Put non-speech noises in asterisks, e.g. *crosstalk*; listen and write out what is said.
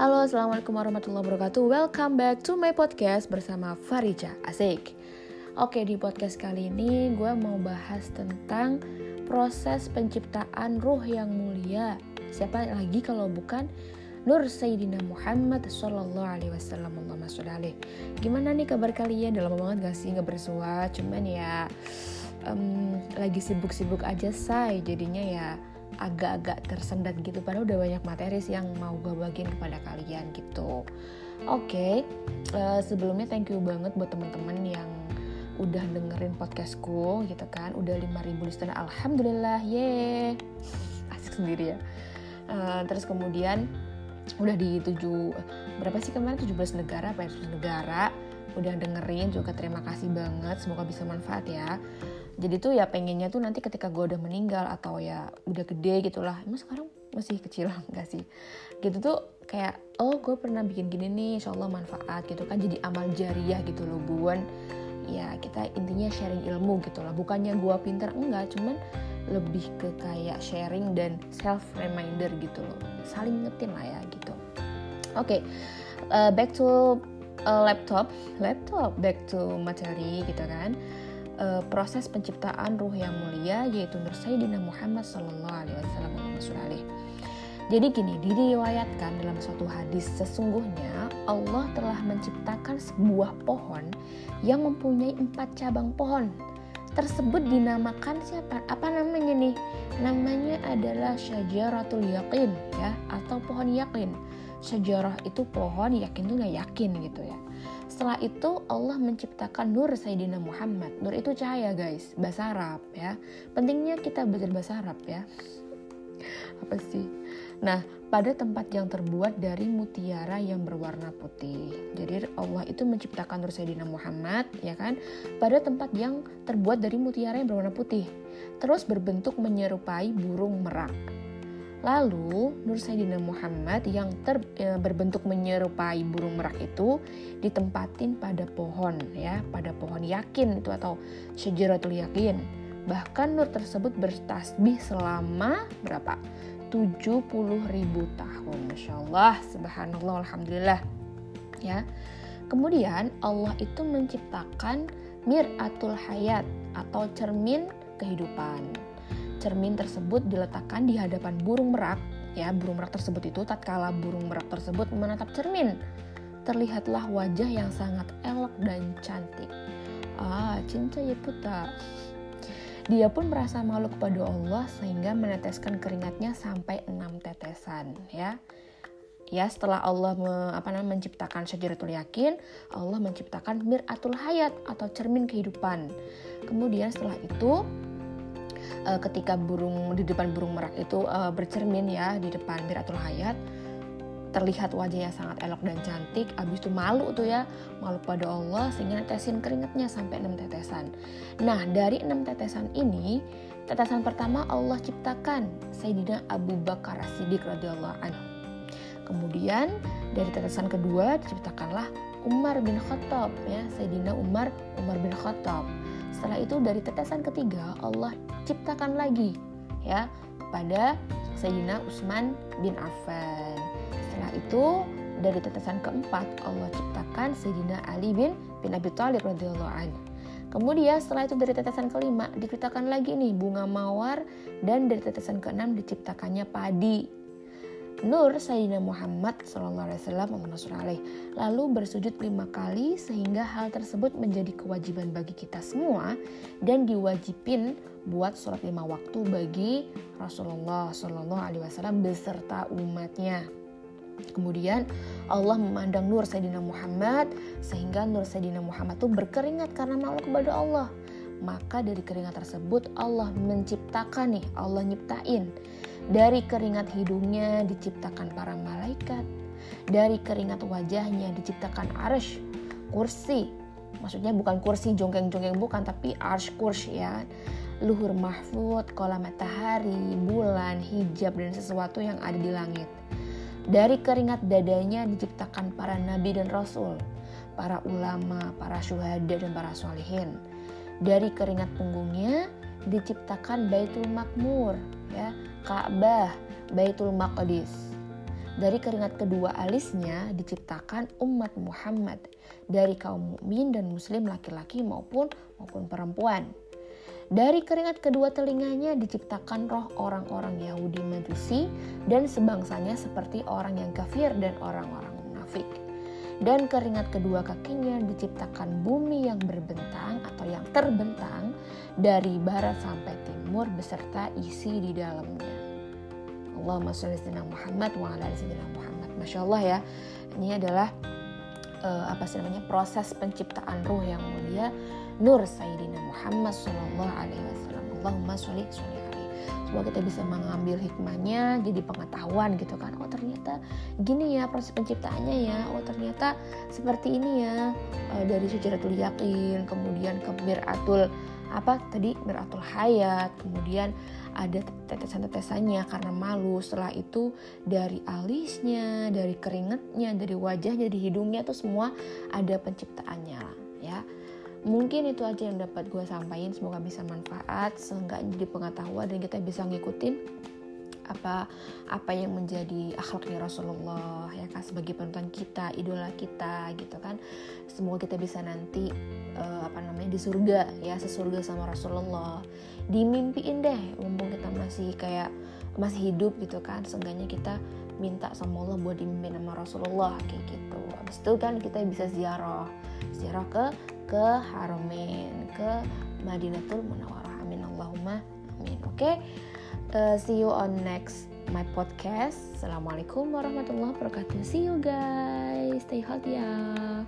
Halo, Assalamualaikum warahmatullahi wabarakatuh Welcome back to my podcast bersama Farija Asik Oke, di podcast kali ini gue mau bahas tentang proses penciptaan ruh yang mulia Siapa lagi kalau bukan Nur Sayyidina Muhammad Sallallahu Alaihi Wasallam Allahumma sholli Gimana nih kabar kalian? Udah lama banget gak sih nggak bersua? Cuman ya um, lagi sibuk-sibuk aja say Jadinya ya agak-agak tersendat gitu. Padahal udah banyak materi sih yang mau gue bagiin kepada kalian gitu. Oke okay, uh, eh, sebelumnya thank you banget buat teman-teman yang udah dengerin podcastku gitu kan. Udah 5000 listener. Alhamdulillah ye *laughs* asik sendiri ya. Uh, terus kemudian udah di tujuh berapa sih kemarin? 17 negara apa ya? negara udah dengerin juga terima kasih banget semoga bisa manfaat ya. Jadi tuh ya pengennya tuh nanti ketika gue udah meninggal atau ya udah gede gitulah emang sekarang masih kecil *laughs* enggak sih? Gitu tuh kayak oh gue pernah bikin gini nih insya Allah manfaat gitu kan jadi amal jariah gitu loh buan ya kita intinya sharing ilmu gitu lah bukannya gue pinter enggak cuman lebih ke kayak sharing dan self reminder gitu loh saling ngetin lah ya gitu. Oke okay, uh, back to uh, laptop laptop back to materi gitu kan uh, proses penciptaan ruh yang mulia yaitu Nur Sayyidina Muhammad Sallallahu Alaihi Wasallam Jadi gini, diriwayatkan dalam suatu hadis sesungguhnya Allah telah menciptakan sebuah pohon yang mempunyai empat cabang pohon. Tersebut dinamakan siapa? Apa namanya nih? Namanya adalah syajaratul yakin ya atau pohon yakin. Sejarah itu pohon, yakin itu nggak yakin gitu ya. Setelah itu Allah menciptakan Nur Sayyidina Muhammad. Nur itu cahaya guys, bahasa Arab ya. Pentingnya kita belajar bahasa Arab ya. Apa sih? Nah, pada tempat yang terbuat dari mutiara yang berwarna putih. Jadi Allah itu menciptakan Nur Sayyidina Muhammad ya kan pada tempat yang terbuat dari mutiara yang berwarna putih. Terus berbentuk menyerupai burung merak. Lalu Nur Sayyidina Muhammad yang ter, e, berbentuk menyerupai burung merak itu ditempatin pada pohon ya, pada pohon yakin itu atau syajaratul yakin. Bahkan nur tersebut bertasbih selama berapa? 70 ribu tahun. Masya Allah, subhanallah, alhamdulillah. Ya. Kemudian Allah itu menciptakan miratul hayat atau cermin kehidupan cermin tersebut diletakkan di hadapan burung merak. Ya burung merak tersebut itu tatkala burung merak tersebut menatap cermin terlihatlah wajah yang sangat elok dan cantik. Ah cinta ya puta. Dia pun merasa malu kepada Allah sehingga meneteskan keringatnya sampai enam tetesan ya. Ya setelah Allah me, apa namanya menciptakan syajaratul yakin Allah menciptakan miratul hayat atau cermin kehidupan. Kemudian setelah itu uh, ketika burung di depan burung merak itu uh, bercermin ya di depan Miratul Hayat terlihat wajahnya sangat elok dan cantik abis itu malu tuh ya malu pada Allah sehingga netesin keringatnya sampai enam tetesan. Nah dari enam tetesan ini tetesan pertama Allah ciptakan Sayyidina Abu Bakar Siddiq radhiyallahu anhu. Kemudian dari tetesan kedua diciptakanlah Umar bin Khattab ya Sayyidina Umar Umar bin Khattab setelah itu dari tetesan ketiga Allah ciptakan lagi ya pada Sayyidina Utsman bin Affan. Setelah itu dari tetesan keempat Allah ciptakan Sayyidina Ali bin bin Abi Thalib radhiyallahu anhu. Kemudian setelah itu dari tetesan kelima diciptakan lagi nih bunga mawar dan dari tetesan keenam diciptakannya padi Nur Sayyidina Muhammad SAW lalu bersujud lima kali sehingga hal tersebut menjadi kewajiban bagi kita semua dan diwajibin buat sholat lima waktu bagi Rasulullah SAW beserta umatnya. Kemudian Allah memandang Nur Sayyidina Muhammad sehingga Nur Sayyidina Muhammad itu berkeringat karena malu kepada Allah. Maka dari keringat tersebut Allah menciptakan nih, Allah nyiptain dari keringat hidungnya diciptakan para malaikat. Dari keringat wajahnya diciptakan arsh, kursi. Maksudnya bukan kursi jongkeng-jongkeng bukan, tapi arsh kursi ya. Luhur mahfud, kolam matahari, bulan, hijab, dan sesuatu yang ada di langit. Dari keringat dadanya diciptakan para nabi dan rasul, para ulama, para syuhada, dan para solihin. Dari keringat punggungnya diciptakan Baitul Makmur, ya, Ka'bah, Baitul Maqdis. Dari keringat kedua alisnya diciptakan umat Muhammad dari kaum mukmin dan muslim laki-laki maupun maupun perempuan. Dari keringat kedua telinganya diciptakan roh orang-orang Yahudi Majusi dan sebangsanya seperti orang yang kafir dan orang-orang munafik. Dan keringat kedua kakinya diciptakan bumi yang berbentang atau yang terbentang dari barat sampai timur beserta isi di dalamnya. Allahumma sholli Muhammad wa ala Muhammad. Masya Allah ya, ini adalah uh, apa sih namanya proses penciptaan ruh yang mulia Nur Sayyidina Muhammad Sallallahu Alaihi Wasallam. Allahumma sholli sholli Semoga kita bisa mengambil hikmahnya, jadi pengetahuan gitu kan. Oh ternyata gini ya proses penciptaannya ya. Oh ternyata seperti ini ya e, dari sejaratul yakin, kemudian ke miratul apa tadi miratul hayat, kemudian ada tetesan-tetesannya karena malu. Setelah itu dari alisnya, dari keringatnya, dari wajahnya, dari hidungnya tuh semua ada penciptaannya ya mungkin itu aja yang dapat gue sampaikan semoga bisa manfaat seenggaknya jadi pengetahuan dan kita bisa ngikutin apa apa yang menjadi akhlaknya Rasulullah ya kan sebagai penonton kita idola kita gitu kan. Semoga kita bisa nanti uh, apa namanya di surga ya sesurga sama Rasulullah. Dimimpiin deh mumpung kita masih kayak masih hidup gitu kan. Seenggaknya kita minta sama Allah buat dimimpin sama Rasulullah kayak gitu. Habis itu kan kita bisa ziarah. Ziarah ke ke Haramain ke Madinatul Munawwarah. Amin Allahumma amin. Oke okay? uh, see you on next my podcast. Assalamualaikum warahmatullahi wabarakatuh. See you guys. Stay healthy ya